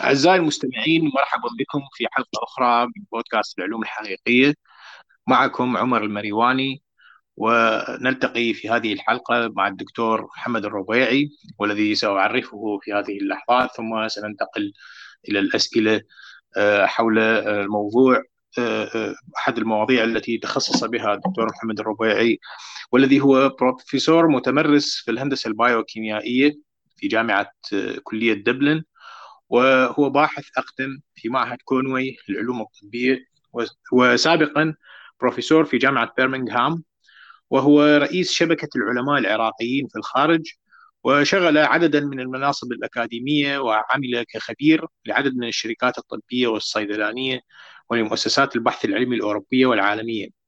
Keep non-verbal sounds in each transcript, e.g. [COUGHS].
أعزائي المستمعين مرحبا بكم في حلقة أخرى من بودكاست العلوم الحقيقية. معكم عمر المريواني ونلتقي في هذه الحلقة مع الدكتور محمد الربيعي والذي سأعرفه في هذه اللحظات ثم سننتقل إلى الأسئلة آه، حول الموضوع آه، آه، أحد المواضيع التي تخصص بها الدكتور محمد الربيعي والذي هو بروفيسور متمرس في الهندسة البايوكيميائية في جامعة كلية دبلن. وهو باحث أقدم في معهد كونوي للعلوم الطبية وسابقا بروفيسور في جامعة برمنغهام وهو رئيس شبكة العلماء العراقيين في الخارج وشغل عددا من المناصب الأكاديمية وعمل كخبير لعدد من الشركات الطبية والصيدلانية ولمؤسسات البحث العلمي الأوروبية والعالمية.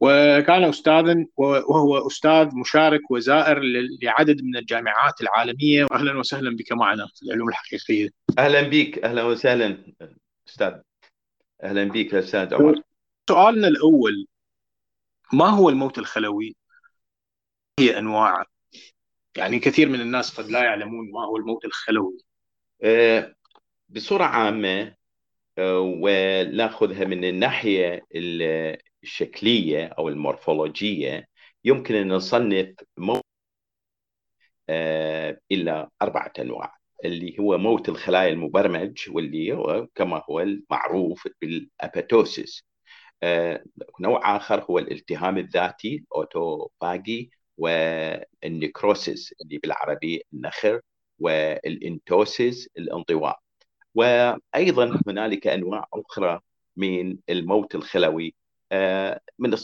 وكان أستاذا وهو أستاذ مشارك وزائر لعدد من الجامعات العالمية. وأهلا وسهلا بك معنا في العلوم الحقيقية. أهلا بك أهلا وسهلا أستاذ. أهلا بك أستاذ عمر. سؤالنا الأول ما هو الموت الخلوي؟ هي أنواعه يعني كثير من الناس قد لا يعلمون ما هو الموت الخلوي. أه بصورة عامة أه وناخذها من الناحية الشكلية أو المورفولوجية يمكن أن نصنف موت أه إلى أربعة أنواع اللي هو موت الخلايا المبرمج واللي هو كما هو المعروف بالأباتوسيس أه نوع آخر هو الالتهام الذاتي الأوتوفاجي والنكروسيس اللي بالعربي النخر والإنتوسيس الانطواء. وأيضا هنالك أنواع أخرى من الموت الخلوي آه، من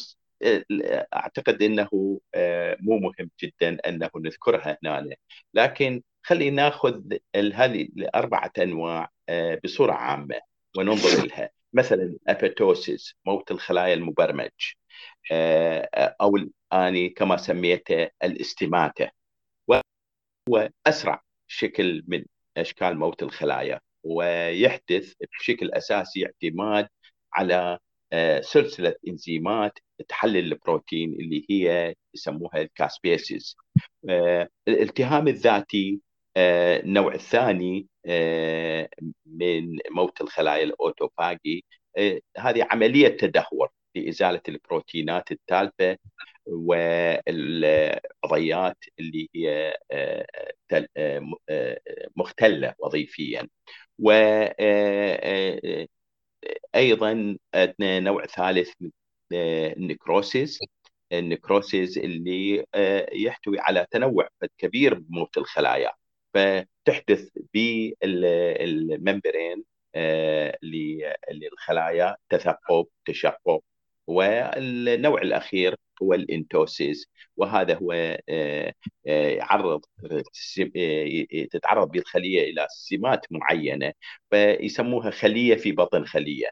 أعتقد إنه آه، مو مهم جدا أنه نذكرها هنا. لكن خلينا نأخذ هذه الأربعة أنواع آه، بصورة عامة وننظر لها مثلا ابيتوسيس موت الخلايا المبرمج أو اني كما سميته الاستماتة. وهو أسرع شكل من أشكال موت الخلايا ويحدث بشكل أساسي اعتماد على آه، سلسلة إنزيمات تحلل البروتين اللي هي يسموها caspases. آه، الالتهام الذاتي النوع الثاني من موت الخلايا ال autophagy هذه عملية تدهور لإزالة البروتينات التالفة والعضيات اللي هي مختلة وظيفيا. وأيضا عندنا نوع ثالث النكروسيس. النكروسيس اللي يحتوي على تنوع كبير بموت الخلايا فتحدث بالممبرين للخلايا تثقب تشقق والنوع الأخير هو الإنتوسيس وهذا هو آه، آه، يعرض آه، تتعرض بالخليه إلى سمات معينة فيسموها خلية في بطن خلية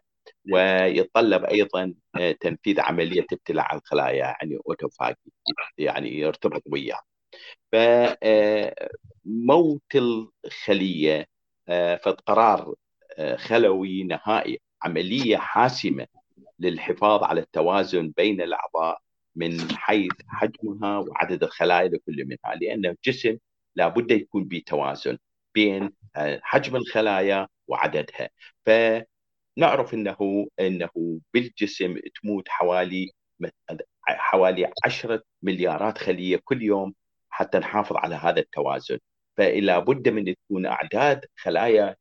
ويتطلب أيضا تنفيذ عملية ابتلاع الخلايا يعني أوتوفاجي يعني يرتبط وياه. فموت الخلية فقرار خلوي نهائي عملية حاسمة للحفاظ على التوازن بين الأعضاء من حيث حجمها وعدد الخلايا لكل منها لأن الجسم لابد يكون بتوازن بين آه، حجم الخلايا وعددها. فنعرف إنه إنه بالجسم تموت حوالي حوالي 10 مليارات خلية كل يوم حتى نحافظ على هذا التوازن. فلا بد من تكون أعداد خلايا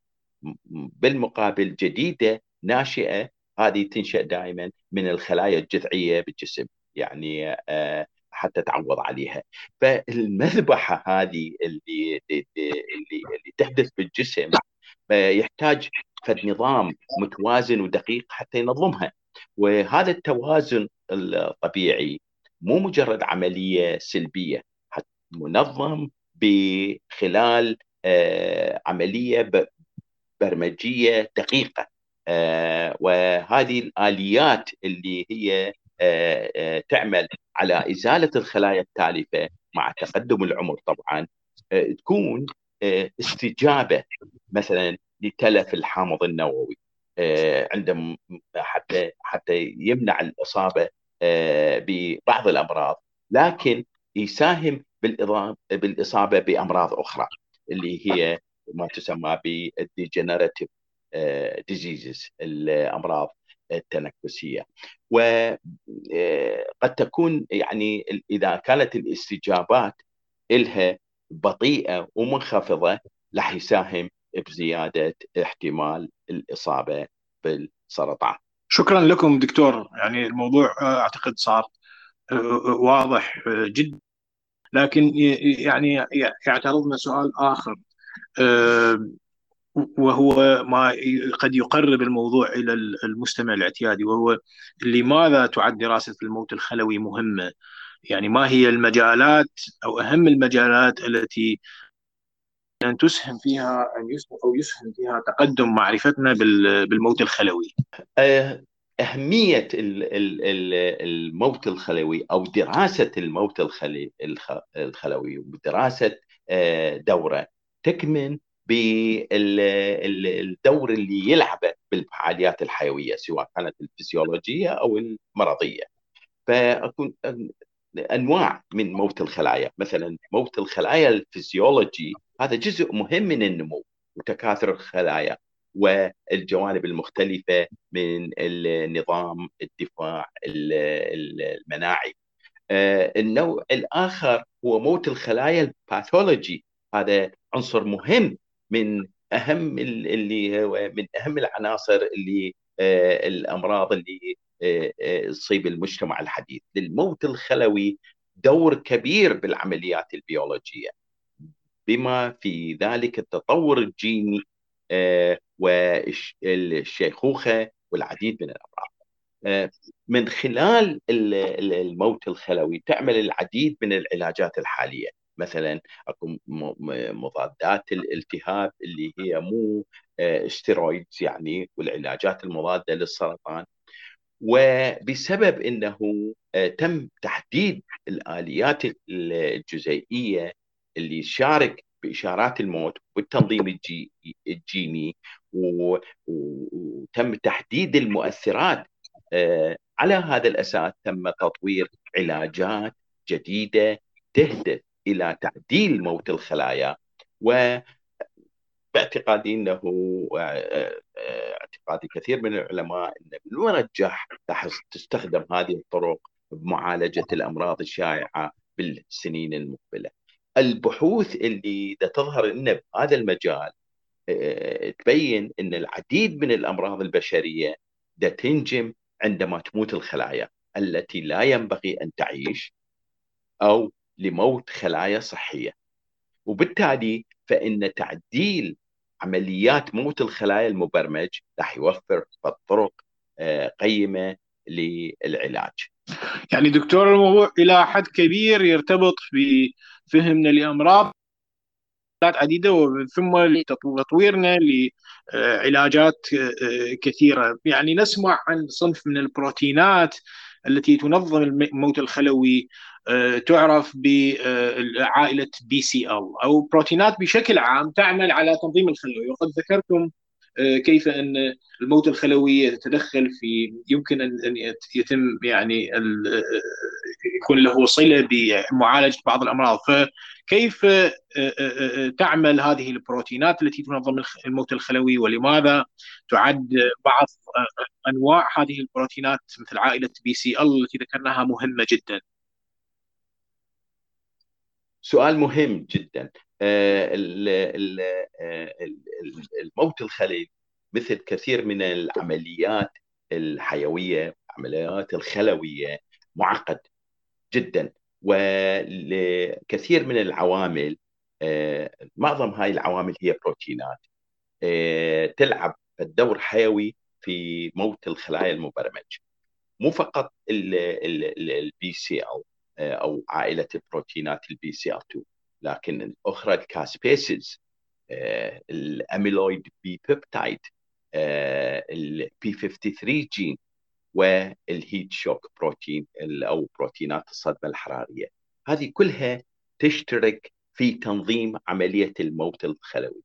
بالمقابل جديدة ناشئة هذه تنشأ دائما من الخلايا الجذعية بالجسم يعني آه، حتى تعوض عليها. فالمذبحة هذه اللي اللي اللي تحدث بالجسم آه، يحتاج فد نظام متوازن ودقيق حتى ينظمها. وهذا التوازن الطبيعي مو مجرد عملية سلبية منظم بخلال آه، عملية برمجية دقيقة. وهذه الآليات اللي هي آه، آه، تعمل على إزالة الخلايا التالفة مع تقدم العمر طبعا آه، تكون استجابة مثلا لتلف الحامض النووي عندما حتى حتى يمنع الإصابة ببعض الأمراض لكن يساهم بالإصابة بأمراض أخرى اللي هي ما تسمى بال degenerative diseases الأمراض التنكسية. وقد تكون يعني إذا كانت الاستجابات لها بطيئة ومنخفضة راح يساهم بزيادة احتمال الإصابة بالسرطان. شكرا لكم دكتور. يعني الموضوع أعتقد صار واضح جدا. لكن يعني يعترضنا سؤال آخر. وهو ما قد يقرب الموضوع إلى المستمع الاعتيادي وهو لماذا تعد دراسة الموت الخلوي مهمة؟ يعني ما هي المجالات أو أهم المجالات التي أن تسهم فيها أن يسهم أو يسهم فيها تقدم معرفتنا بالموت الخلوي؟ أه، أهمية الموت الخلوي أو دراسة الموت الخلوي ودراسه أه، دورة تكمن بالدور اللي يلعبه بالفعاليات الحيوية سواء كانت الفسيولوجية أو المرضية. فأكون أنواع من موت الخلايا، مثلا موت الخلايا الفسيولوجي هذا جزء مهم من النمو وتكاثر الخلايا والجوانب المختلفة من النظام الدفاع المناعي. آه، النوع الآخر هو موت الخلايا الباثولوجي هذا عنصر مهم من أهم اللي من أهم العناصر اللي آه، الأمراض اللي آه، آه، تصيب المجتمع الحديث. للموت الخلوي دور كبير بالعمليات البيولوجية. بما في ذلك التطور الجيني والشيخوخة والعديد من الأمراض. من خلال الموت الخلوي تعمل العديد من العلاجات الحالية. مثلا أكو مضادات الالتهاب اللي هي مو آه، يعني والعلاجات المضادة للسرطان. وبسبب إنه آه، تم تحديد الآليات الجزيئيه اللي تشارك بإشارات الموت والتنظيم الجيني وتم تحديد المؤثرات آه، على هذا الأساس تم تطوير علاجات جديدة تهدف إلى تعديل موت الخلايا و باعتقادي انه اعتقادي كثير من العلماء إن المرجح راح تستخدم هذه الطرق بمعالجة الأمراض الشائعة بالسنين المقبلة. البحوث اللي تظهر لنا بهذا المجال تبين إن العديد من الأمراض البشرية تنجم عندما تموت الخلايا التي لا ينبغي أن تعيش أو لموت خلايا صحية وبالتالي فإن تعديل عمليات موت الخلايا المبرمج راح يوفر طرق آه، قيمة للعلاج. يعني دكتور الموضوع إلى حد كبير يرتبط بفهمنا لأمراض عديدة ثم لتطويرنا لعلاجات آه، كثيرة، يعني نسمع عن صنف من البروتينات التي تنظم الموت الخلوي تعرف بعائله بي سي ال أو بروتينات بشكل عام تعمل على تنظيم الخلوي. وقد ذكرتم آه، كيف أن الموت الخلوي يتدخل في يمكن أن يتم يعني آه، يكون له صلة بمعالجة بعض الأمراض. فكيف تعمل هذه البروتينات التي تنظم الموت الخلوي؟ ولماذا تعد بعض أنواع هذه البروتينات مثل عائلة بي سي ال التي ذكرناها مهمة جدا؟ سؤال مهم جدا. آه، آه، الموت الخلي مثل كثير من العمليات الحيوية العمليات الخلوية معقد جدا. ولكثير من العوامل آه، معظم هاي العوامل هي بروتينات. تلعب الدور حيوي في موت الخلايا المبرمج مو فقط ال BCL أو عائلة البروتينات ال BCL 2 لكن الأخرى الكاسبيسز الأميلويد بي بيبتايد البي 53 جين والهيت شوك بروتين أو بروتينات الصدمة الحرارية. هذه كلها تشترك في تنظيم عملية الموت الخلوي.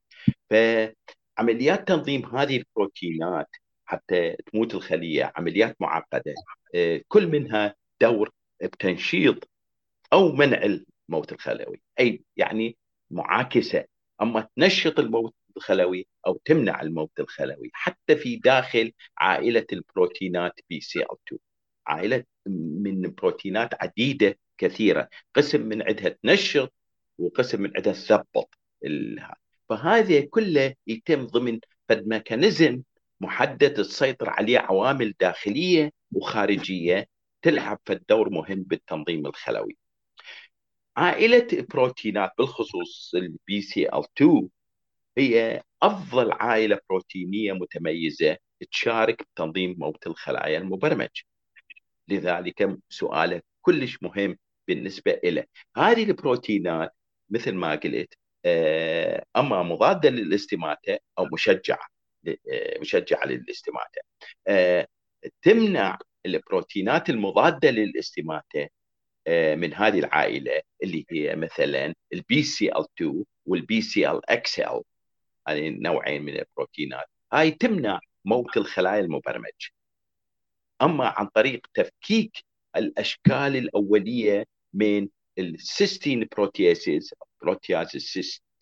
فعمليات تنظيم هذه البروتينات حتى تموت الخلية عمليات معقدة آه، كل منها دور بتنشيط أو منع الموت الخلوي أي يعني معاكسة. أما تنشط الموت الخلوي أو تمنع الموت الخلوي حتى في داخل عائلة البروتينات BCL 2 عائلة من بروتينات عديدة كثيرة. قسم من عندها تنشط وقسم من عندها تثبط فهذا كله يتم ضمن فد mechanism محدد تسيطر عليه عوامل داخلية وخارجية تلعب فد دور مهم بالتنظيم الخلوي. عائلة بروتينات بالخصوص ال BCL 2 هي أفضل عائلة بروتينية متميزة تشارك بتنظيم موت الخلايا المبرمج. لذلك سؤالك كلش مهم بالنسبة له. هذه البروتينات مثل ما قلت آه، أما مضاده للاستماتة أو مشجعة آه، مشجعة للاستماتة آه، تمنع البروتينات المضادة للاستماتة من هذه العائلة اللي هي مثلا ال BCL 2 وال BCL XL هذه نوعين من البروتينات. هاي تمنع موت الخلايا المبرمج أما عن طريق تفكيك الأشكال الأولية من ال cysteine proteases بروتياز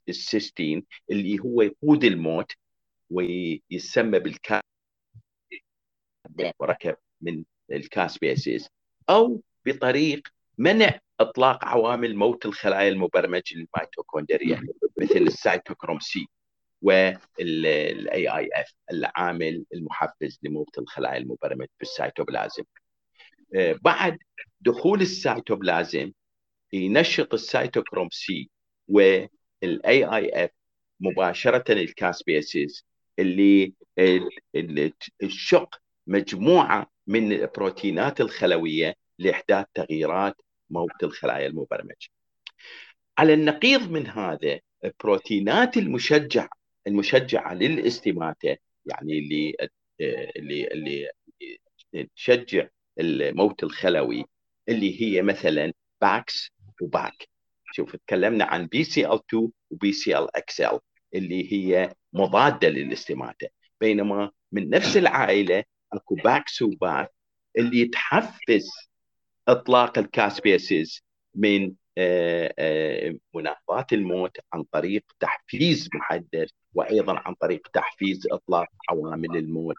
السيستين اللي هو يقود الموت ويسمى بالكاس مركب من ال caspases أو بطريق منع إطلاق عوامل موت الخلايا المبرمجة للميتوكوندريا مثل السيتوكروم C وال AIF العامل المحفز لموت الخلايا المبرمج بالسيتوبلازم. آه، بعد دخول السيتوبلازم ينشط السيتوكروم C وال AIF مباشرة ال caspases اللي تشق مجموعة من البروتينات الخلوية لاحداث تغييرات موت الخلايا المبرمجة. على النقيض من هذا البروتينات المشجعة المشجعة للاستماتة يعني اللي اللي اللي تشجع الموت الخلوي اللي هي مثلا BAX و BAK شوف تكلمنا عن بي سي إل 2 وبي سي إل إكس إل اللي هي مضادة للاستماتة بينما من نفس العائلة اكو BAX و BAK اللي تحفز إطلاق ال caspases من آه، آه، مناهضات الموت عن طريق تحفيز محدد وأيضا عن طريق تحفيز إطلاق عوامل الموت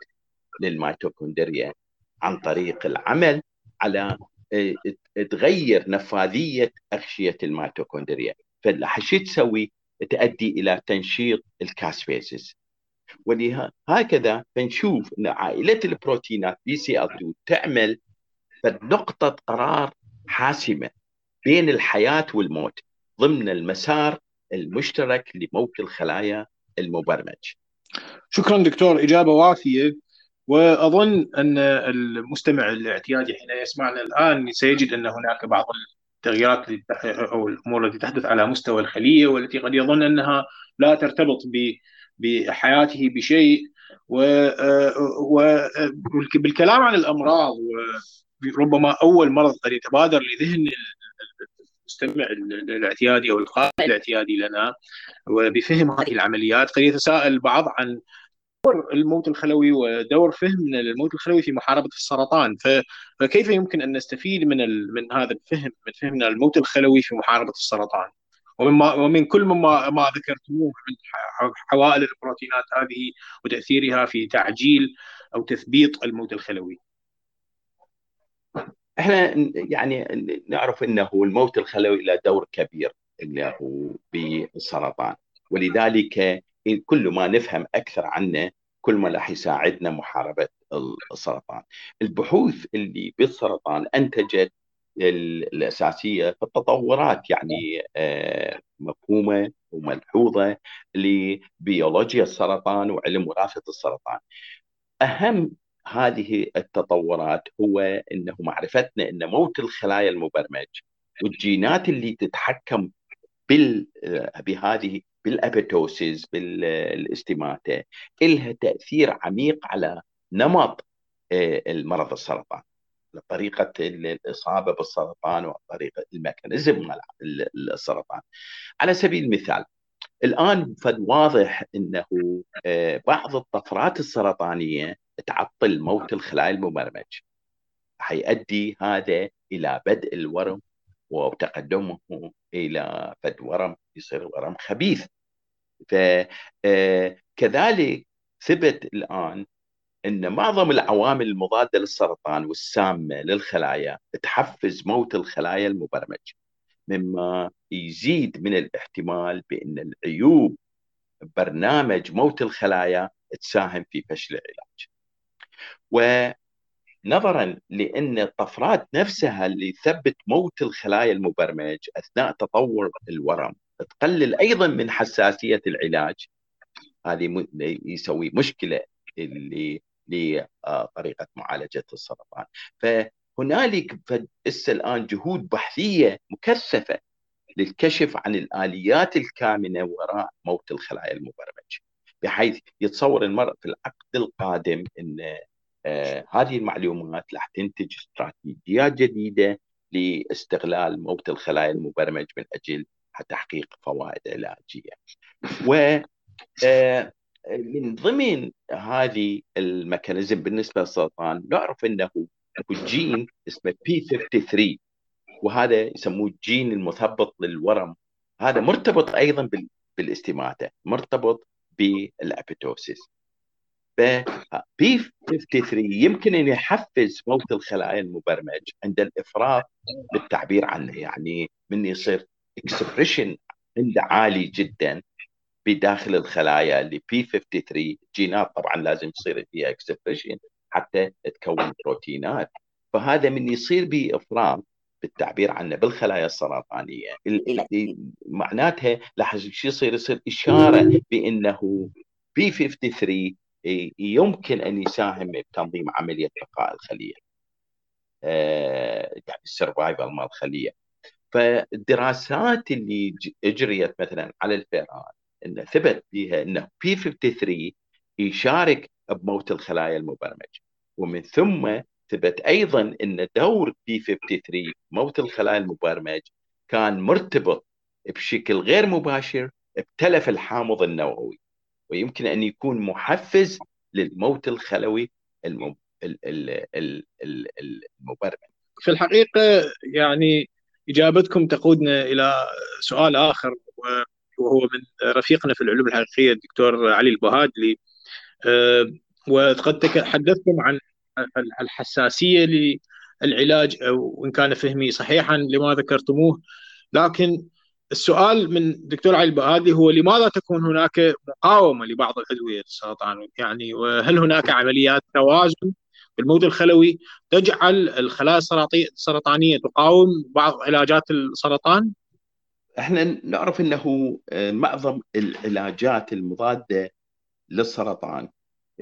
للميتوكوندريا عن طريق العمل على تغير نفاذية أغشية الميتوكوندريا فشو تسوي؟ تؤدي إلى تنشيط ال caspases ولهكذا فنشوف إن عائلة البروتينات بي سي أل 2 تعمل نقطة قرار حاسمة بين الحياة والموت ضمن المسار المشترك لموت الخلايا المبرمج. شكرا دكتور إجابة وافية وأظن أن المستمع الاعتيادي حين يسمعنا الآن سيجد أن هناك بعض التغييرات أو الأمور التي تحدث على مستوى الخلية والتي قد يظن أنها لا ترتبط بحياته بشيء وبالكلام عن الأمراض وربما أول مرض قد يتبادر لذهن المستمع الاعتيادي أو القارئ الاعتيادي لنا وبفهم هذه العمليات قد يتساءل البعض عن دور الموت الخلوي ودور فهمنا للموت الخلوي في محاربة السرطان. فكيف يمكن أن نستفيد من من هذا الفهم من فهمنا الموت الخلوي في محاربة السرطان؟ ومما ومن كل مما ما ذكرتموه من حوائل البروتينات هذه وتأثيرها في تعجيل أو تثبيط الموت الخلوي. إحنا يعني نعرف إنه الموت الخلوي له دور كبير هو بالسرطان ولذلك كل ما نفهم أكثر عنه كل ما راح يساعدنا محاربة السرطان. البحوث اللي بالسرطان أنتجت الأساسية في التطورات يعني آه، مفهومة وملحوظة لبيولوجيا السرطان وعلم وراثة السرطان. أهم هذه التطورات هو إنه معرفتنا إن موت الخلايا المبرمج والجينات اللي تتحكم بال بهذه بالأبيتوسيس بالإستماتة لها تأثير عميق على نمط آه، المرض السرطان طريقه الإصابة بالسرطان وطريقة الميكانيزم السرطان. على سبيل المثال الآن فد واضح إنه آه، بعض الطفرات السرطانية تعطل موت الخلايا المبرمج حيؤدي هذا إلى بدء الورم وتقدمه إلى فد ورم يصير ورم خبيث. فكذلك ثبت الآن أن معظم العوامل المضادة للسرطان والسامة للخلايا تحفز موت الخلايا المبرمجة مما يزيد من الاحتمال بأن العيوب برنامج موت الخلايا تساهم في فشل العلاج. ونظرا لأن الطفرات نفسها اللي تثبت موت الخلايا المبرمج أثناء تطور الورم تقلل أيضا من حساسية العلاج. هذه يسوي مشكلة اللي لطريقة معالجة السرطان. فهنالك الآن جهود بحثية مكثفة للكشف عن الآليات الكامنة وراء موت الخلايا المبرمجة بحيث يتصور المرء في العقد القادم أن آه هذه المعلومات راح تنتج استراتيجيات جديدة لاستغلال موت الخلايا المبرمج من أجل تحقيق فوائد علاجية و آه من ضمن هذه ال mechanism بالنسبة للسرطان نعرف إنه جين اسمه P 53 وهذا يسموه الجين المثبط للورم. هذا مرتبط أيضا بالاستماتة مرتبط بال apoptosis P 53 يمكن أن يحفز موت الخلايا المبرمج عند الإفراط بالتعبير عنه يعني من يصير expression عنده عالي جدا. بداخل الخلايا اللي P 53 جينات طبعا لازم يصير فيها expression حتى تكون بروتينات. فهذا من يصير به افراط بالتعبير عنه بالخلايا السرطانية. معناتها لاحظ شو يصير؟ يصير إشارة بإنه P53 يمكن أن يساهم بتنظيم عملية بقاء الخلية آه، يعني ال survival مال الخلية. فالدراسات اللي أجريت مثلا على الفئران انه ثبت فيها انه P53 يشارك بموت الخلايا المبرمجة. ومن ثم ثبت أيضا إن دور P53 موت الخلايا المبرمج كان مرتبط بشكل غير مباشر بتلف الحامض النووي. ويمكن أن يكون محفز للموت الخلوي المبرمج. في الحقيقة يعني إجابتكم تقودنا إلى سؤال آخر وهو من رفيقنا في العلوم الحقيقية الدكتور علي البهادلي. آه، وقد تحدثتم عن الحساسية للعلاج وان كان فهمي صحيحا لما ذكرتموه. لكن السؤال من دكتور علي البهادلي هو لماذا تكون هناك مقاومة لبعض الأدوية للسرطان؟ يعني وهل هناك عمليات توازن بالموت الخلوي تجعل الخلايا السرطانية تقاوم بعض علاجات السرطان؟ إحنا نعرف إنه آه، معظم العلاجات المضادة للسرطان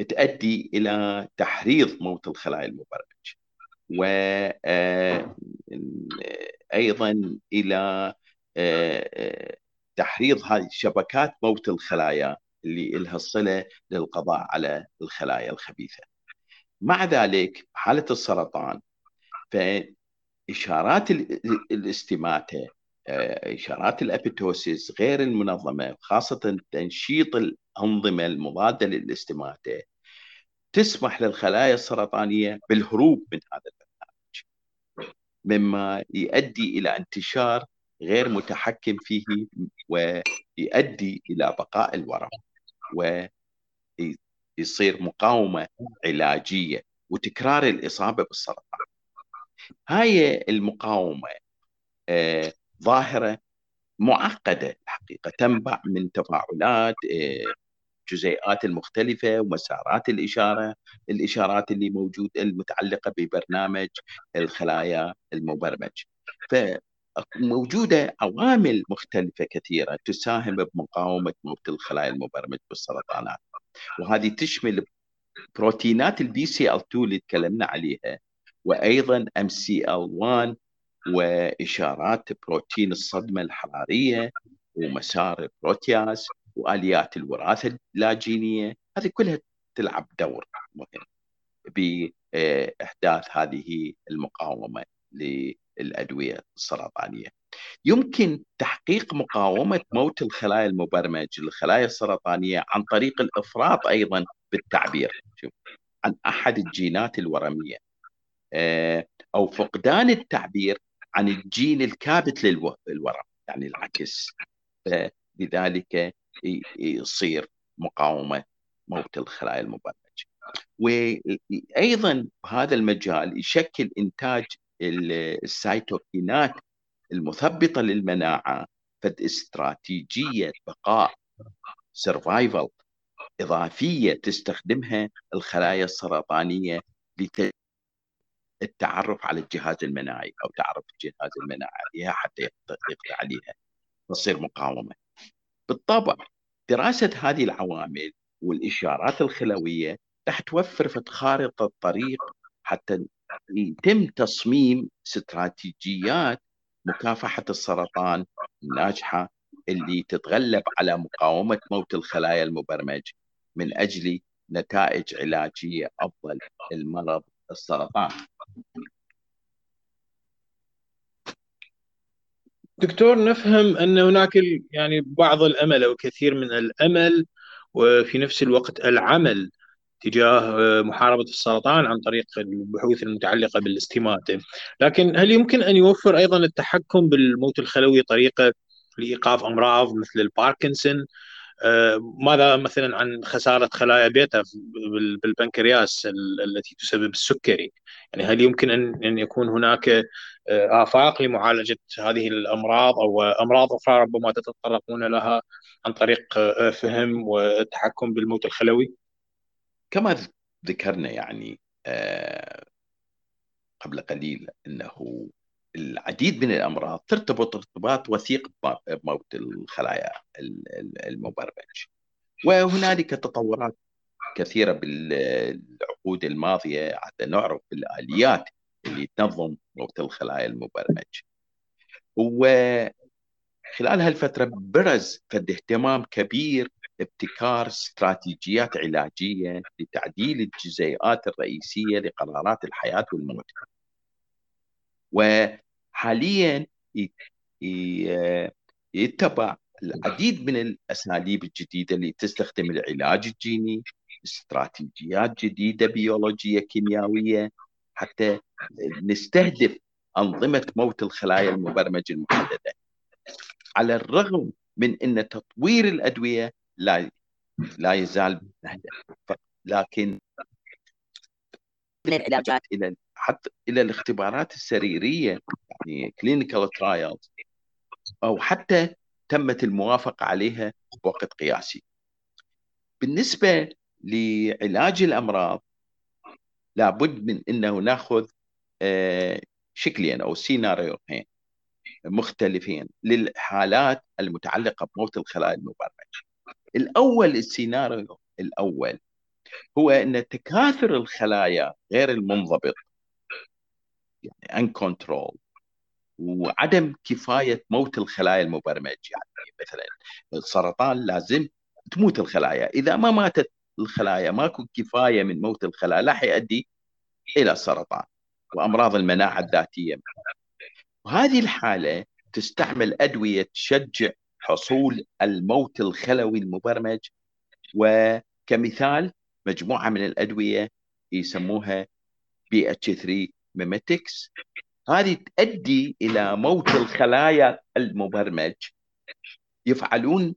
تؤدي إلى تحريض موت الخلايا المبرمجة وأيضا آه، إلى آه، تحريض هذه شبكات موت الخلايا اللي لها الصله للقضاء على الخلايا الخبيثة. مع ذلك حالة السرطان فإشارات الاستماتة إشارات الأبيتوسيس غير المنظمة خاصة تنشيط الأنظمة المضاده للاستماته تسمح للخلايا السرطانية بالهروب من هذا البرنامج مما يؤدي إلى انتشار غير متحكم فيه ويؤدي إلى بقاء الورم ويصير مقاومة علاجية وتكرار الإصابة بالسرطان. هاي المقاومة آه، ظاهرة معقدة الحقيقة تنبع من تفاعلات الجزيئات آه، المختلفة ومسارات الإشارة الإشارات اللي موجوده المتعلقة ببرنامج الخلايا المبرمج. فموجودة عوامل مختلفة كثيرة تساهم بمقاومة موت الخلايا المبرمج بالسرطانات. وهذه تشمل بروتينات ال Bcl-2 اللي تكلمنا عليها وأيضا Mcl-1 وإشارات بروتين الصدمة الحرارية ومسار البروتياز وآليات الوراثة اللاجينية. هذه كلها تلعب دور مهم بإحداث هذه المقاومة للأدوية السرطانية. يمكن تحقيق مقاومة موت الخلايا المبرمج للخلايا السرطانية عن طريق الإفراط أيضا بالتعبير. عن أحد الجينات الورمية. أو فقدان التعبير عن الجين الكابت للورم يعني العكس لذلك يصير مقاومة موت الخلايا المبرمجة. وأيضا بهذا المجال يشكل إنتاج السيتوكينات المثبطة للمناعة فد استراتيجيه بقاء survival إضافية تستخدمها الخلايا السرطانية للتعرف على الجهاز المناعي أو تعرف الجهاز المناعي عليها حتى يقضي عليها تصير مقاومة. بالطبع دراسة هذه العوامل والإشارات الخلوية راح توفر في خارطة طريق حتى يتم تصميم استراتيجيات مكافحة السرطان الناجحة اللي تتغلب على مقاومة موت الخلايا المبرمج من أجل نتائج علاجية أفضل للمرض السرطان. دكتور نفهم أن هناك يعني بعض الأمل أو كثير من الأمل وفي نفس الوقت العمل تجاه محاربة السرطان عن طريق البحوث المتعلقة بالاستماتة. لكن هل يمكن أن يوفر أيضا التحكم بالموت الخلوي طريقة لإيقاف أمراض مثل الباركنسون؟ آه، ماذا مثلا عن خسارة خلايا بيتا بالبنكرياس التي تسبب السكري يعني هل يمكن أن يكون هناك آه، آفاق لمعالجة هذه الأمراض أو أمراض أخرى ربما تتطرقون لها عن طريق آه، فهم والتحكم بالموت الخلوي؟ كما ذكرنا يعني قبل قليل أنه العديد من الأمراض ترتبط ارتباط وثيق بموت الخلايا المبرمج وهنالك تطورات كثيرة بالعقود الماضية حتى نعرف الاليات اللي تنظم موت الخلايا المبرمج وخلال هالفترة برز فد اهتمام كبير ابتكار استراتيجيات علاجية لتعديل الجزيئات الرئيسية لقرارات الحياة والموت. وحاليا يتبع العديد من الأساليب الجديدة اللي تستخدم العلاج الجيني استراتيجيات جديدة بيولوجية كيميائية حتى نستهدف أنظمة موت الخلايا المبرمجة المحددة. على الرغم من إن تطوير الأدوية لا لا يزال لكن من العلاجات. إلى حتى إلى الاختبارات السريرية يعني clinical trials أو حتى تمت الموافقة عليها بوقت قياسي. بالنسبة لعلاج الأمراض لابد من إنه نأخذ آه، شكلين أو سيناريوهين مختلفين للحالات المتعلقة بموت الخلايا المبرمجة. الأول السيناريو الأول هو إن تكاثر الخلايا غير المنضبط يعني uncontrolled. وعدم كفاية موت الخلايا المبرمج يعني مثلا السرطان لازم تموت الخلايا. إذا ما ماتت الخلايا ماكو كفاية من موت الخلايا راح يؤدي إلى السرطان وأمراض المناعة الذاتية. وهذه الحالة تستعمل أدوية تشجع حصول الموت الخلوي المبرمج. وكمثال مجموعة من الأدوية يسموها BH3 mimetics هذه تؤدي إلى موت الخلايا المبرمج يفعلون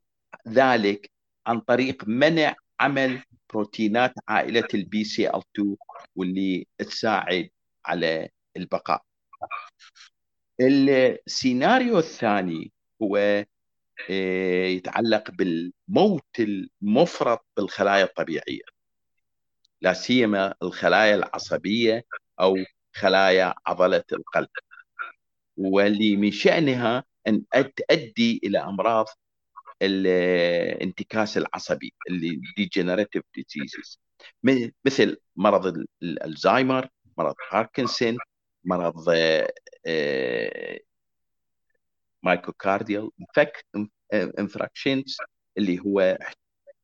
ذلك عن طريق منع عمل بروتينات عائلة ال Bcl-2 واللي تساعد على البقاء. السيناريو الثاني هو آه، يتعلق بالموت المفرط بالخلايا الطبيعية. لا سيما الخلايا العصبية أو خلايا عضلة القلب. واللي من شأنها أن تؤدي إلى أمراض الانتكاس العصبي اللي degenerative diseases. مثل مرض الزهايمر مرض باركنسون مرض myocardial infarctions اللي هو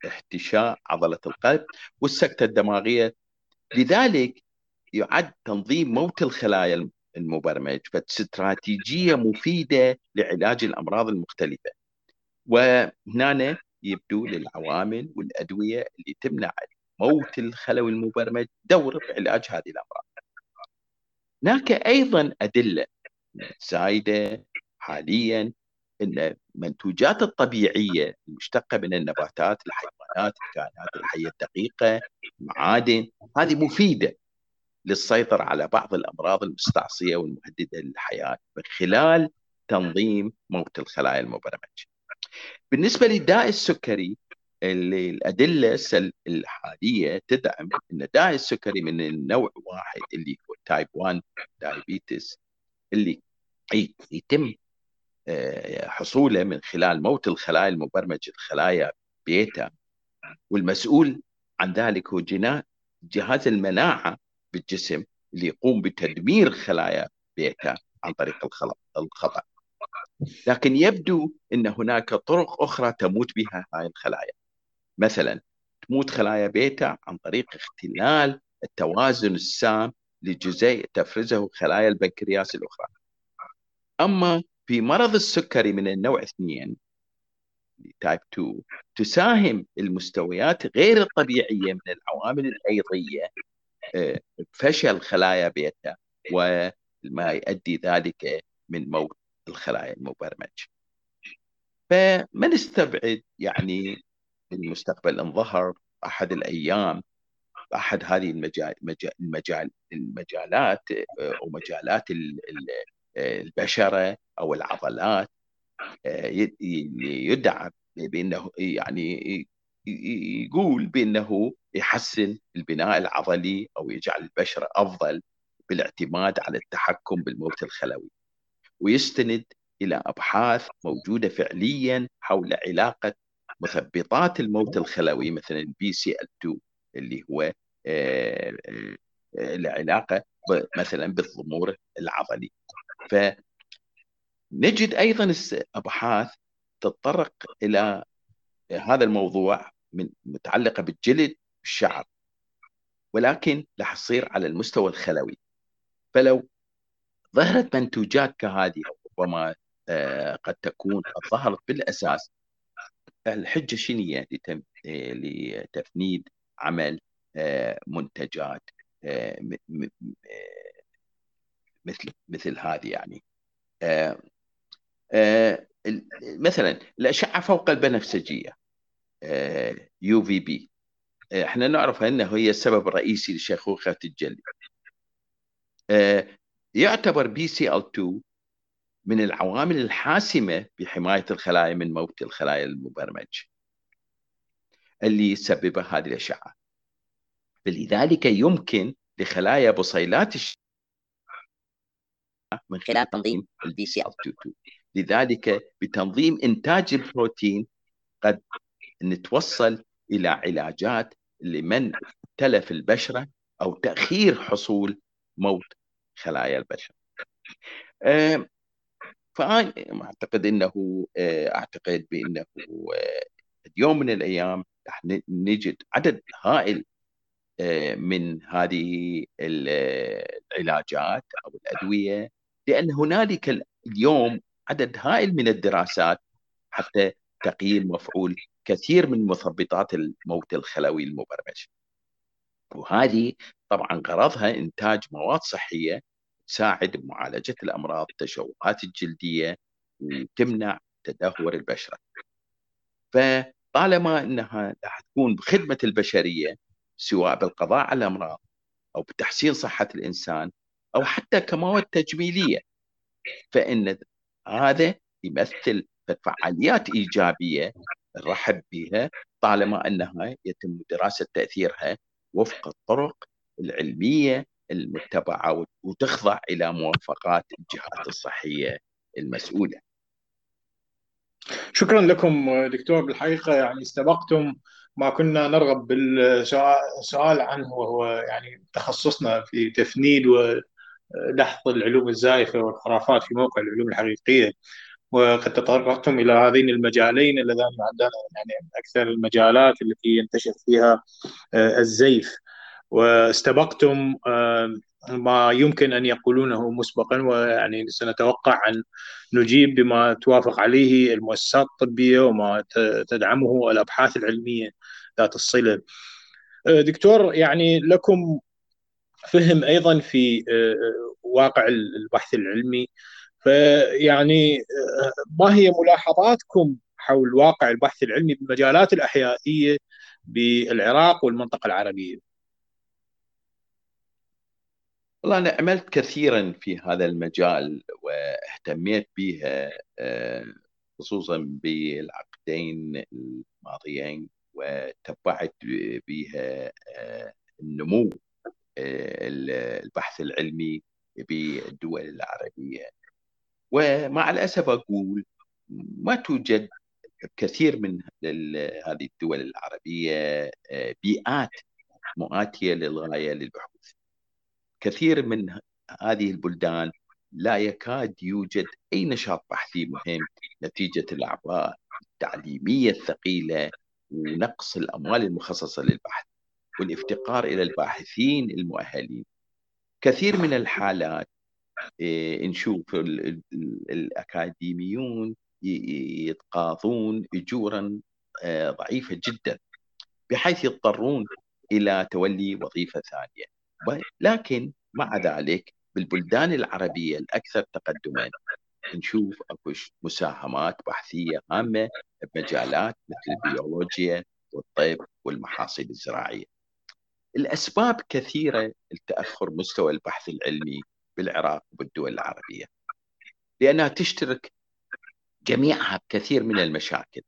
احتشاء عضلة القلب والسكتة الدماغية. لذلك يعد تنظيم موت الخلايا المبرمج فد استراتيجية مفيدة لعلاج الأمراض المختلفة وهنا يبدو للعوامل والأدوية اللي تمنع موت الخلوي المبرمج دور بعلاج هذه الأمراض. هناك أيضا أدلة سائده حاليا إن المنتوجات الطبيعية المشتقة من النباتات، الحيوانات، الكائنات الحية الدقيقة، المعادن، هذه مفيدة للسيطرة على بعض الأمراض المستعصية والمهددة للحياة من خلال تنظيم موت الخلايا المبرمجة. بالنسبة للداء السكري اللي الأدلة الحالية تدعم إن داء السكري من النوع واحد اللي هو type 1 diabetes اللي يتم آه، حصوله من خلال موت الخلايا المبرمجة الخلايا بيتا والمسؤول عن ذلك هو جهاز المناعة بالجسم اللي يقوم بتدمير خلايا بيتا عن طريق الخطأ. لكن يبدو إن هناك طرق أخرى تموت بها هاي الخلايا. مثلا تموت خلايا بيتا عن طريق اختلال التوازن السام لجزيء تفرزه خلايا البنكرياس الأخرى. أما في مرض السكري من النوع 2 type 2 تساهم المستويات غير الطبيعية من العوامل الايضيه آه، فشل خلايا بيتا وما يؤدي ذلك من موت الخلايا المبرمج فما نستبعد يعني المستقبل ان ظهر أحد الأيام أحد هذه المجال المجال المجالات أو مجالات البشرة أو العضلات يدعى بأنه يعني يقول بأنه يحسن البناء العضلي أو يجعل البشرة أفضل بالاعتماد على التحكم بالموت الخلوي ويستند إلى أبحاث موجودة فعليا حول علاقة مثبطات الموت الخلوي مثلا ال Bcl-2 اللي هو آه، آه، العلاقة مثلا بالضمور العضلي. فنجد أيضا أبحاث تتطرق إلى هذا الموضوع من متعلقة بالجلد والشعر. ولكن راح تصير على المستوى الخلوي. فلو ظهرت منتوجات كهذه ربما آه، قد تكون قد ظهرت بالأساس الحجة شنو هي؟ لتفنيد عمل آه، منتجات آه، مثل مثل هذه يعني. مثلا الأشعة فوق البنفسجية. يو في بي إحنا نعرف أنه هي السبب الرئيسي لشيخوخه الجلد. يعتبر Bcl-2 من العوامل الحاسمة بحماية الخلايا من موت الخلايا المبرمج اللي يسببها هذه الأشعة. فلذلك يمكن لخلايا بصيلات الش... من خلال تنظيم ال Bcl-2 لذلك بتنظيم إنتاج البروتين قد نتوصل إلى علاجات لمن تلف البشرة أو تأخير حصول موت خلايا البشر فأنا أعتقد أنه آه، أعتقد بأنه آه، يوم من الأيام راح نجد عدد هائل آه، من هذه العلاجات أو الأدوية لأن هنالك اليوم عدد هائل من الدراسات حتى تقييم مفعول كثير من مثبطات الموت الخلوي المبرمج. وهذه طبعا غرضها إنتاج مواد صحية تساعد بمعالجة الأمراض التشوهات الجلدية وتمنع تدهور البشرة. فطالما أنها راح تكون بخدمة البشرية سواء بالقضاء على الأمراض أو بتحسين صحة الإنسان أو حتى كمواد تجميلية فإن هذا يمثل فعاليات إيجابية نرحب بها طالما أنها يتم دراسة تأثيرها وفق الطرق العلمية المتبعة وتخضع إلى موافقات الجهات الصحية المسؤولة. شكرا لكم دكتور بالحقيقة يعني استبقتم ما كنا نرغب بالسؤال عنه وهو يعني تخصصنا في تفنيد ودحض العلوم الزائفة والخرافات في موقع العلوم الحقيقية وقد تطرقتم إلى هذين المجالين اللذان عندنا يعني أكثر المجالات التي ينتشر فيها آه، الزيف واستبقتم ما يمكن أن يقولونه مسبقا ويعني سنتوقع أن نجيب بما توافق عليه المؤسسات الطبية وما تدعمه الأبحاث العلمية ذات الصلة. دكتور يعني لكم فهم أيضا في واقع البحث العلمي فيعني ما هي ملاحظاتكم حول واقع البحث العلمي بالمجالات الأحيائية بالعراق والمنطقة العربية؟ والله أنا عملت كثيرا في هذا المجال واهتميت بها خصوصا بالعقدين الماضيين وتبعت بها النمو البحث العلمي بالدول العربية. ومع الأسف أقول ما توجد كثير من هذه الدول العربية بيئات مؤاتية للغاية للبحوث. كثير من هذه البلدان لا يكاد يوجد أي نشاط بحثي مهم نتيجة الأعباء التعليمية الثقيلة ونقص الأموال المخصصة للبحث والإفتقار إلى الباحثين المؤهلين. كثير من الحالات نشوف الأكاديميون يتقاضون أجورا آه، ضعيفة جدا بحيث يضطرون إلى تولي وظيفة ثانية لكن مع ذلك بالبلدان العربية الأكثر تقدما نشوف أكو مساهمات بحثية هامة بمجالات مثل البيولوجيا والطب والمحاصيل الزراعية. الأسباب كثيرة لتاخر مستوى البحث العلمي بالعراق وبالدول العربية. لأنها تشترك جميعها بكثير من المشاكل.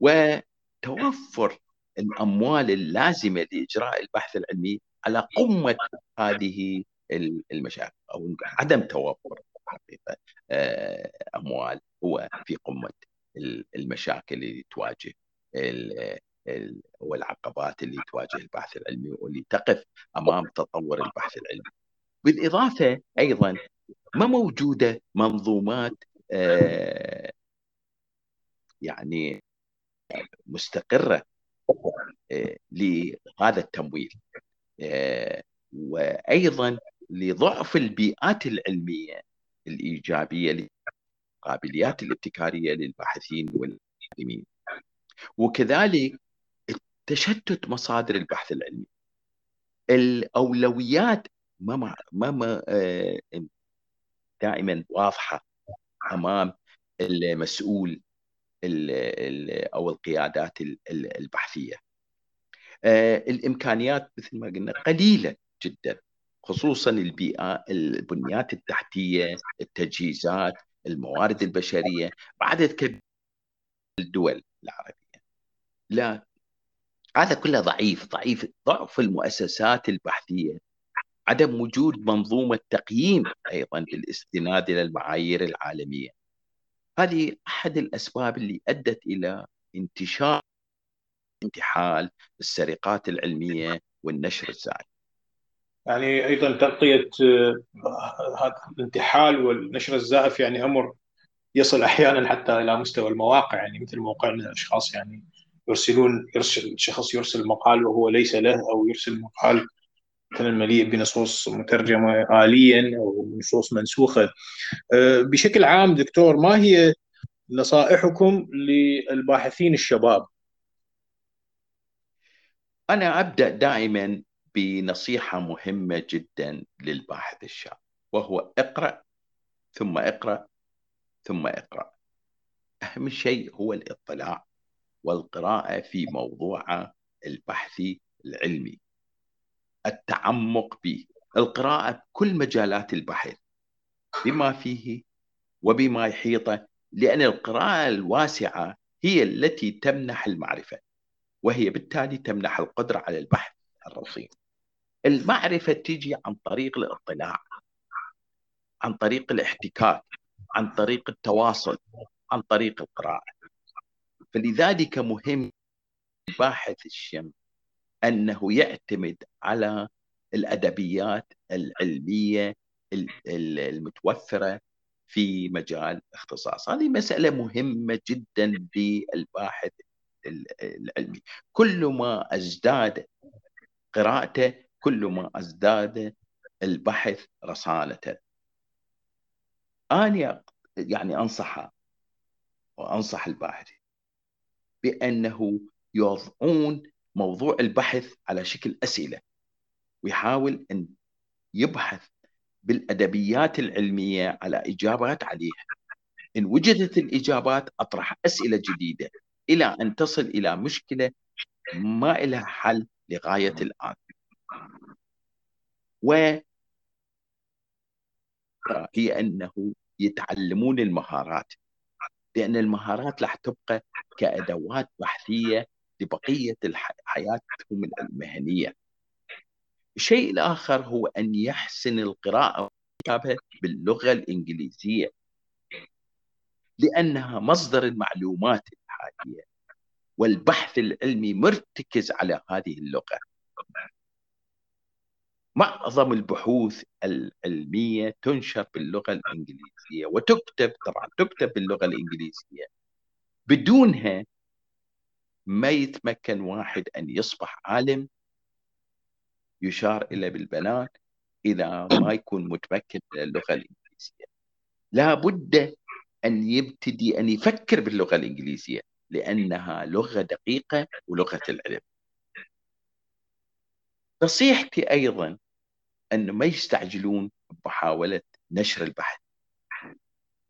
وتوفر الأموال اللازمة لإجراء البحث العلمي على قمة هذه المشاكل أو عدم توفر حقيقة آه، أموال هو في قمة المشاكل اللي تواجه والعقبات اللي تواجه البحث العلمي واللي تقف أمام تطور البحث العلمي. بالإضافة أيضا ما موجودة منظومات آه، يعني مستقرة آه، لهذا التمويل وأيضا لضعف البيئات العلمية الإيجابية للقابليات الابتكارية للباحثين والمعلمين. وكذلك تشتت مصادر البحث العلمي. الأولويات ما ما آه، دائما واضحة أمام المسؤول أو القيادات البحثية. آه، الإمكانيات مثل ما قلنا قليلة جدا خصوصا البيئة البنيات التحتية التجهيزات الموارد البشرية بعدد كبير الدول العربية. لا هذا كله ضعيف ضعيف ضعف المؤسسات البحثية. عدم وجود منظومة تقييم أيضا بالاستناد إلى المعايير العالمية. هذه أحد الأسباب اللي أدت إلى انتشار انتحال السرقات العلمية والنشر الزائد. يعني أيضا تغطية آه، هذا الانتحال والنشر الزائف يعني أمر يصل أحيانا حتى إلى مستوى المواقع. يعني مثل موقعنا أشخاص يعني يرسلون يرسل شخص يرسل مقال وهو ليس له أو يرسل مقال مثلا مليء بنصوص مترجمة آليا أو نصوص منسوخة. آه، بشكل عام دكتور ما هي نصائحكم للباحثين الشباب؟ أنا أبدأ دائما بنصيحة مهمة جدا للباحث الشاب وهو اقرأ ثم اقرأ ثم اقرأ. أهم شيء هو الاطلاع والقراءة في موضوع البحث العلمي. التعمق به القراءة بكل مجالات البحث بما فيه وبما يحيطه لأن القراءة الواسعة هي التي تمنح المعرفة وهي بالتالي تمنح القدرة على البحث الرصين. المعرفة تيجي عن طريق الاطلاع عن طريق الاحتكاك عن طريق التواصل عن طريق القراءة. فلذلك مهم باحث الشم أنه يعتمد على الأدبيات العلمية المتوفرة في مجال اختصاص هذه مسألة مهمة جدا للباحث العلمي. كل ما أزداد قراءته كل ما أزداد البحث رصانة أنا يعني أنصح وأنصح الباحث بأنه يوضعون موضوع البحث على شكل أسئلة ويحاول أن يبحث بالأدبيات العلمية على إجابات عليها. إن وجدت الإجابات أطرح أسئلة جديدة إلى أن تصل إلى مشكلة ما لها حل لغاية الآن. و هي أنه يتعلمون المهارات لأن المهارات راح تبقى كأدوات بحثية لبقيه حياتهم المهنية. الشيء الآخر هو أن يحسن القراءة والكتابة باللغة الإنجليزية لأنها مصدر المعلومات الحاليه والبحث العلمي مرتكز على هذه اللغة. معظم البحوث العلمية تنشر باللغة الإنجليزية وتكتب طبعا تكتب باللغة الإنجليزية بدونها ما يتمكن واحد أن يصبح عالم يشار إلى بالبنات إذا ما يكون متمكن من اللغة الإنجليزية. لا بد أن يبتدي أن يفكر باللغة الإنجليزية لأنها لغة دقيقة ولغة العلم. نصيحتي أيضا انه ما يستعجلون بمحاولة نشر البحث.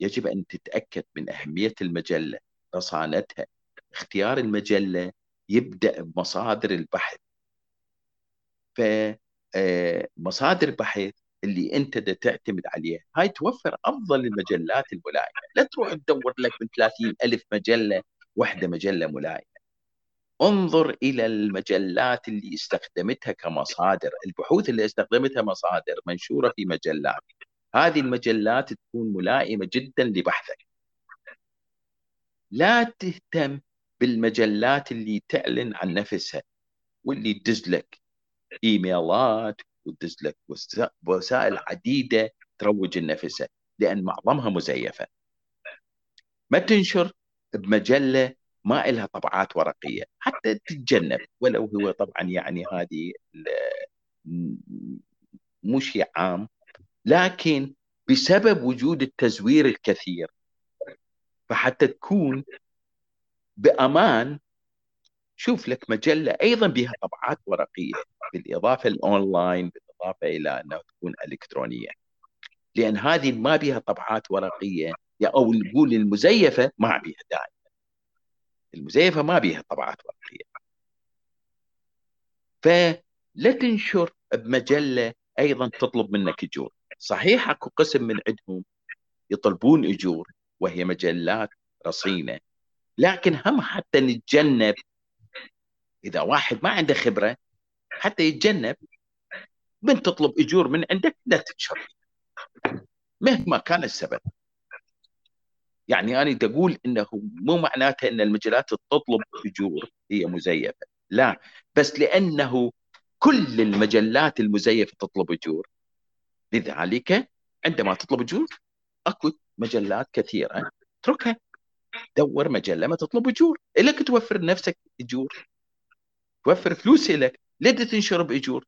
يجب أن تتأكد من أهمية المجلة رصانتها اختيار المجلة يبدأ بمصادر البحث. ف آه، البحث اللي أنت تعتمد عليها هاي توفر أفضل المجلات الملائمة. لا تروح تدور لك من 30 ألف مجلة واحدة مجلة ملائمة. انظر إلى المجلات اللي استخدمتها كمصادر. البحوث اللي استخدمتها مصادر منشورة في مجلات. هذه المجلات تكون ملائمة جدا لبحثك. لا تهتم بالمجلات اللي تعلن عن نفسها واللي تدز لك إيميلات وتدز لك وسائل عديدة تروج لنفسها لأن معظمها مزيفة. ما تنشر بمجلة ما لها طبعات ورقية حتى تتجنب ولو هو طبعا يعني هذه مو شيء عام لكن بسبب وجود التزوير الكثير فحتى تكون بأمان. شوف لك مجلة أيضا بها طبعات ورقية بالإضافة الاونلاين بالإضافة إلى أنها تكون إلكترونية. لأن هذه ما بها طبعات ورقية أو نقول المزيفة ما بها دائما المزيفة ما بيها طبعات ورقية. فلا تنشر بمجلة أيضا تطلب منك إجور. صحيح أكو قسم من عندهم يطلبون إجور وهي مجلات رصينة. لكن هم حتى نتجنب إذا واحد ما عنده خبرة حتى يتجنب. من تطلب إجور من عندك؟ لا تنشر. مهما كان السبب. يعني أنا تقول إنه مو معناته إن المجالات تطلب إجور هي مزيفة. لا بس لأنه كل المجلات المزيفة تطلب إجور. لذلك عندما تطلب إجور أكو مجلات كثيرة اتركها دور مجله ما تطلب أجور. لك توفر لنفسك أجور. توفر فلوس لك ليه تنشر بأجور؟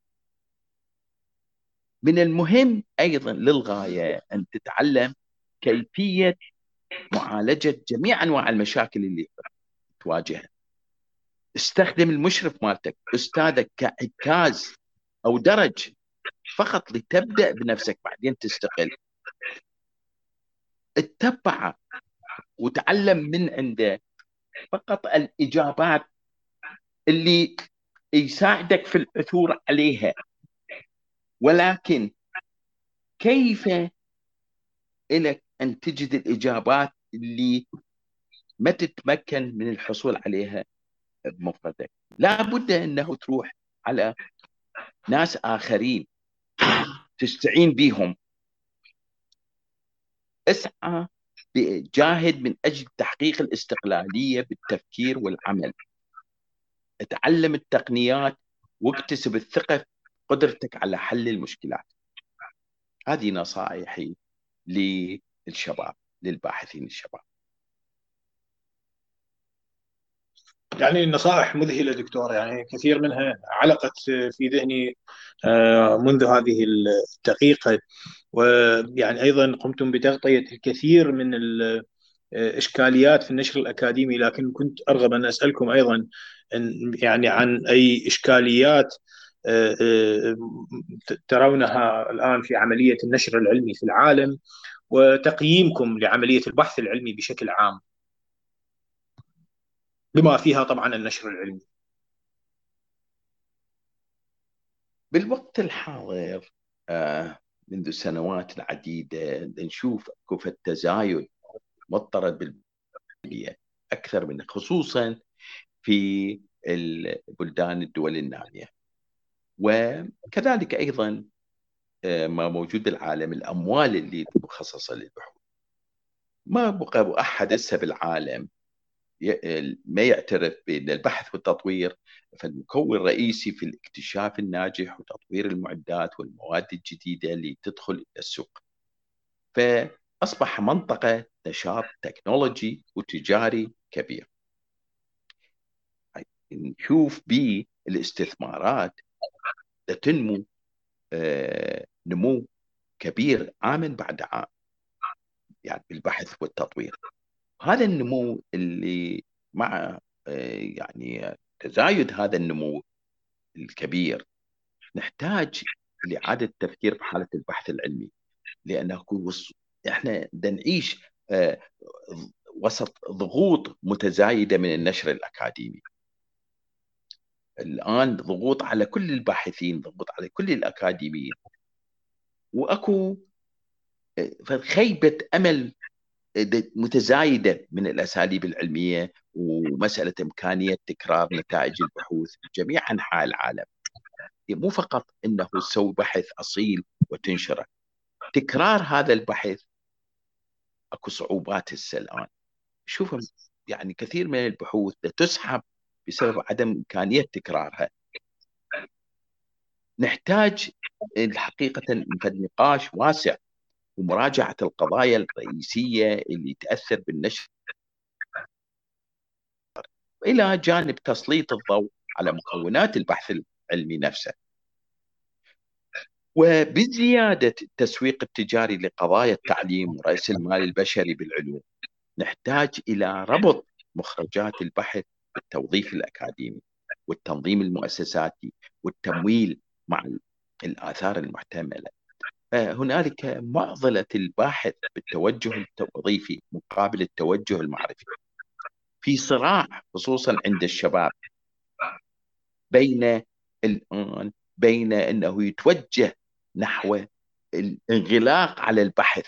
من المهم أيضا للغاية أن تتعلم كيفية معالجة جميع أنواع المشاكل اللي تواجهها. استخدم المشرف مالتك. أستاذك كعكاز أو درج فقط لتبدأ بنفسك بعدين تستقل. اتبعه وتعلم من عنده. فقط الإجابات اللي يساعدك في العثور عليها. ولكن كيف لك أن تجد الإجابات اللي ما تتمكن من الحصول عليها بمفردك؟ لابد أنه تروح على ناس آخرين تستعين بهم. اسعى جاهد من أجل تحقيق الاستقلالية بالتفكير والعمل. اتعلم التقنيات واكتسب الثقة في قدرتك على حل المشكلات. هذه نصائحي للشباب للباحثين الشباب. يعني نصائح مذهلة دكتور يعني كثير منها علقت في ذهني آه، منذ هذه الدقيقة. ويعني أيضا قمتم بتغطية الكثير من الاشكاليات في النشر الأكاديمي لكن كنت أرغب أن أسألكم أيضا يعني عن أي إشكاليات ترونها الآن في عملية النشر العلمي في العالم وتقييمكم لعملية البحث العلمي بشكل عام. بما فيها طبعا النشر العلمي. بالوقت الحاضر آه، منذ سنوات عديدة نشوف كيف التزايد مضطرد بالبلدية أكثر من خصوصا في البلدان الدول النامية. وكذلك أيضا آه، ما موجود بالعالم الأموال اللي مخصصة للبحوث. ما بقى أحد هسه بالعالم ما يعترف بأن البحث والتطوير فالمكون الرئيسي في الاكتشاف الناجح وتطوير المعدات والمواد الجديدة اللي تدخل إلى السوق. فأصبح منطقة نشاط تكنولوجي وتجاري كبير. نشوف بالاستثمارات تنمو آه، نمو كبير عام بعد عام. يعني بالبحث والتطوير. هذا النمو اللي مع آه، يعني تزايد هذا النمو الكبير نحتاج لإعادة التفكير بحالة البحث العلمي لأنه إحنا نعيش آه، وسط ضغوط متزايدة من النشر الأكاديمي. الآن ضغوط على كل الباحثين ضغوط على كل الأكاديميين. وأكو آه، خيبة أمل متزايدة من الأساليب العلمية ومسألة إمكانية تكرار نتائج البحوث في جميع انحاء العالم. مو فقط إنه تسوي بحث أصيل وتنشره. تكرار هذا البحث أكو صعوبات هسه الآن. شوف يعني كثير من البحوث تسحب بسبب عدم إمكانية تكرارها. نحتاج الحقيقة نقاش واسع ومراجعة القضايا الرئيسية اللي تأثر بالنشر. إلى جانب تسليط الضوء على مكونات البحث العلمي نفسه. وبزيادة التسويق التجاري لقضايا التعليم ورأس المال البشري بالعلوم نحتاج إلى ربط مخرجات البحث بالتوظيف الأكاديمي والتنظيم المؤسساتي والتمويل مع الآثار المحتملة. هنالك معضلة الباحث بالتوجه التوظيفي مقابل التوجه المعرفي. في صراع خصوصا عند الشباب بين الآن بين أنه يتوجه نحو الانغلاق على البحث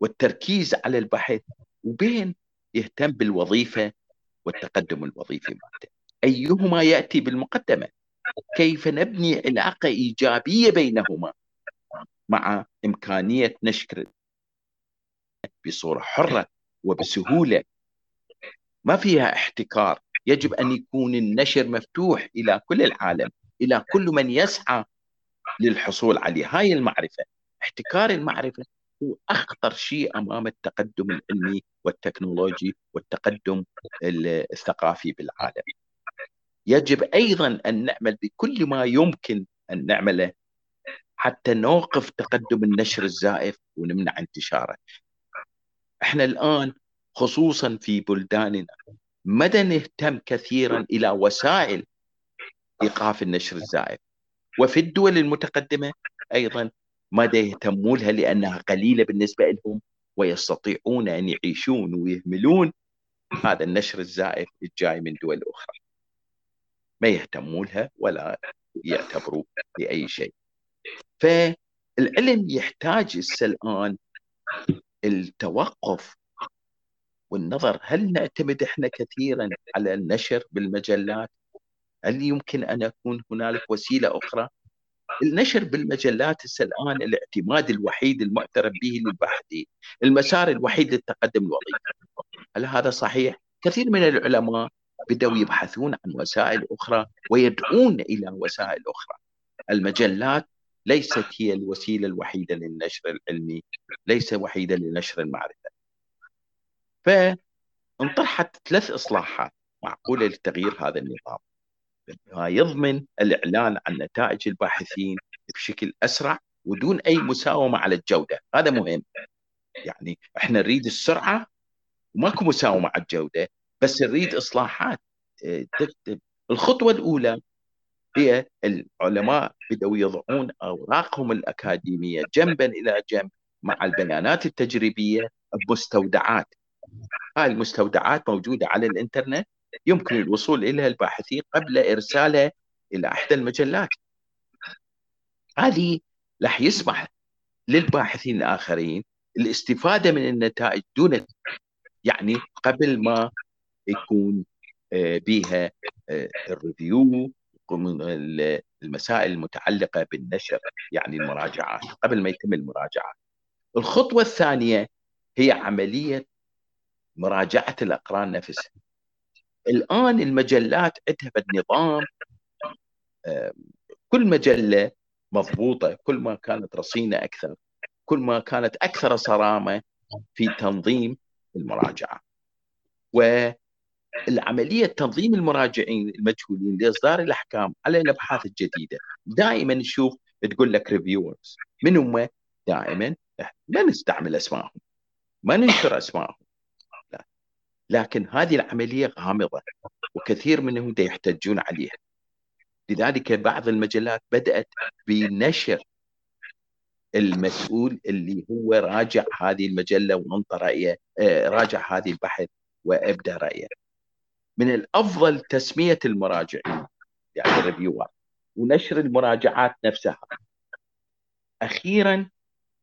والتركيز على البحث وبين يهتم بالوظيفة والتقدم الوظيفي مالته. أيهما يأتي بالمقدمة؟ كيف نبني علاقة إيجابية بينهما؟ مع إمكانية نشر بصورة حرة وبسهولة. ما فيها احتكار. يجب أن يكون النشر مفتوح إلى كل العالم إلى كل من يسعى للحصول على هاي المعرفة. احتكار المعرفة هو أخطر شيء أمام التقدم العلمي والتكنولوجي والتقدم الثقافي بالعالم. يجب أيضا أن نعمل بكل ما يمكن أن نعمله حتى نوقف تقدم النشر الزائف ونمنع انتشاره. إحنا الآن خصوصا في بلداننا مدى نهتم كثيرا إلى وسائل إيقاف النشر الزائف. وفي الدول المتقدمة أيضا مدى يهتموا لها لأنها قليلة بالنسبة لهم ويستطيعون أن يعيشون ويهملون هذا النشر الزائف الجاي من دول أخرى. ما يهتموا لها ولا يعتبروا باي شيء. فالعلم يحتاج الان التوقف والنظر هل نعتمد إحنا كثيرا على النشر بالمجلات؟ هل يمكن أن يكون هنالك وسيلة أخرى؟ النشر بالمجلات الان الاعتماد الوحيد المعترف به للباحثين، المسار الوحيد للتقدم الوظيفي. هل هذا صحيح؟ كثير من العلماء بدأوا يبحثون عن وسائل أخرى ويدعون إلى وسائل أخرى المجلات ليست هي الوسيلة الوحيدة للنشر العلمي ليس وحيدة لنشر المعرفة. فانطرحت ثلاث إصلاحات معقولة لتغيير هذا النظام. ما يضمن الإعلان عن نتائج الباحثين بشكل أسرع ودون أي مساومة على الجودة. هذا مهم. يعني إحنا نريد السرعة وماكو مساومة على الجودة بس نريد إصلاحات آه، الخطوة الأولى هي العلماء بدأوا يضعون أوراقهم الأكاديمية جنبا إلى جنب مع البيانات التجريبية بمستودعات هاي المستودعات موجودة على الإنترنت يمكن الوصول إليها الباحثين قبل إرسالها إلى إحدى المجلات. هذه راح يسمح للباحثين الآخرين الاستفادة من النتائج دون يعني قبل ما يكون آه، بها آه، الريفيو المسائل المتعلقة بالنشر يعني المراجعات قبل ما يتم المراجعات. الخطوة الثانية هي عملية مراجعة الأقران نفسها الآن المجلات عندها بالنظام كل مجلة مضبوطة كل ما كانت رصينة أكثر كل ما كانت أكثر صرامة في تنظيم المراجعة. والعملية تنظيم المراجعين المجهولين لإصدار الأحكام على الأبحاث الجديدة دائما نشوف تقول لك ريفيورز من هم؟ دائما ما نستعمل أسمائهم. ما ننشر [COUGHS] أسمائهم. لا. لكن هذه العملية غامضة وكثير منهم يحتجون عليها. لذلك بعض المجلات بدأت بنشر المسؤول اللي هو راجع هذه المجلة وانطى رأيه آه، راجع هذه البحث وابدى رأيه. من الأفضل تسمية المراجعين. يعني الريفيور ونشر المراجعات نفسها. أخيرا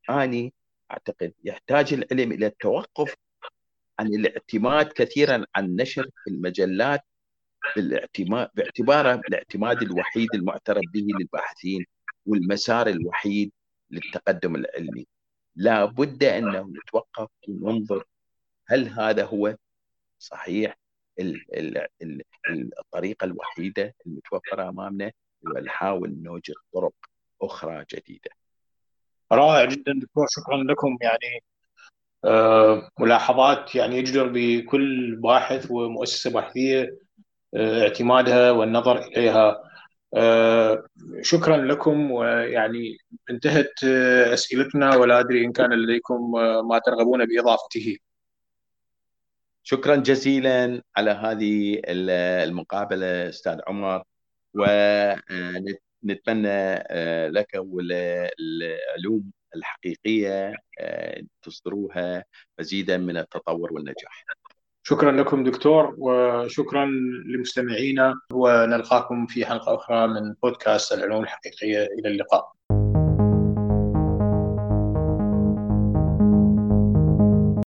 أني أعتقد يحتاج العلم إلى التوقف عن الاعتماد كثيرا عن نشر المجلات بالاعتماد باعتباره الاعتماد الوحيد المعترف به للباحثين والمسار الوحيد للتقدم العلمي. لا بد أنه نتوقف وننظر هل هذا هو صحيح الطريقة الوحيدة المتوفرة أمامنا ونحاول نوجد طرق أخرى جديدة. رائع جدا دكتور شكرا لكم. يعني آه، ملاحظات يعني يجدر بكل باحث ومؤسسة بحثية آه، اعتمادها والنظر إليها. آه، شكرا لكم. ويعني انتهت أسئلتنا ولا أدري إن كان لديكم ما ترغبون بإضافته. شكرا جزيلا على هذه المقابلة أستاذ عمر ونتمنى لك وللعلوم الحقيقية تصدروها مزيدا من التطور والنجاح. شكرا لكم دكتور وشكرا لمستمعينا ونلقاكم في حلقة أخرى من بودكاست العلوم الحقيقية إلى اللقاء.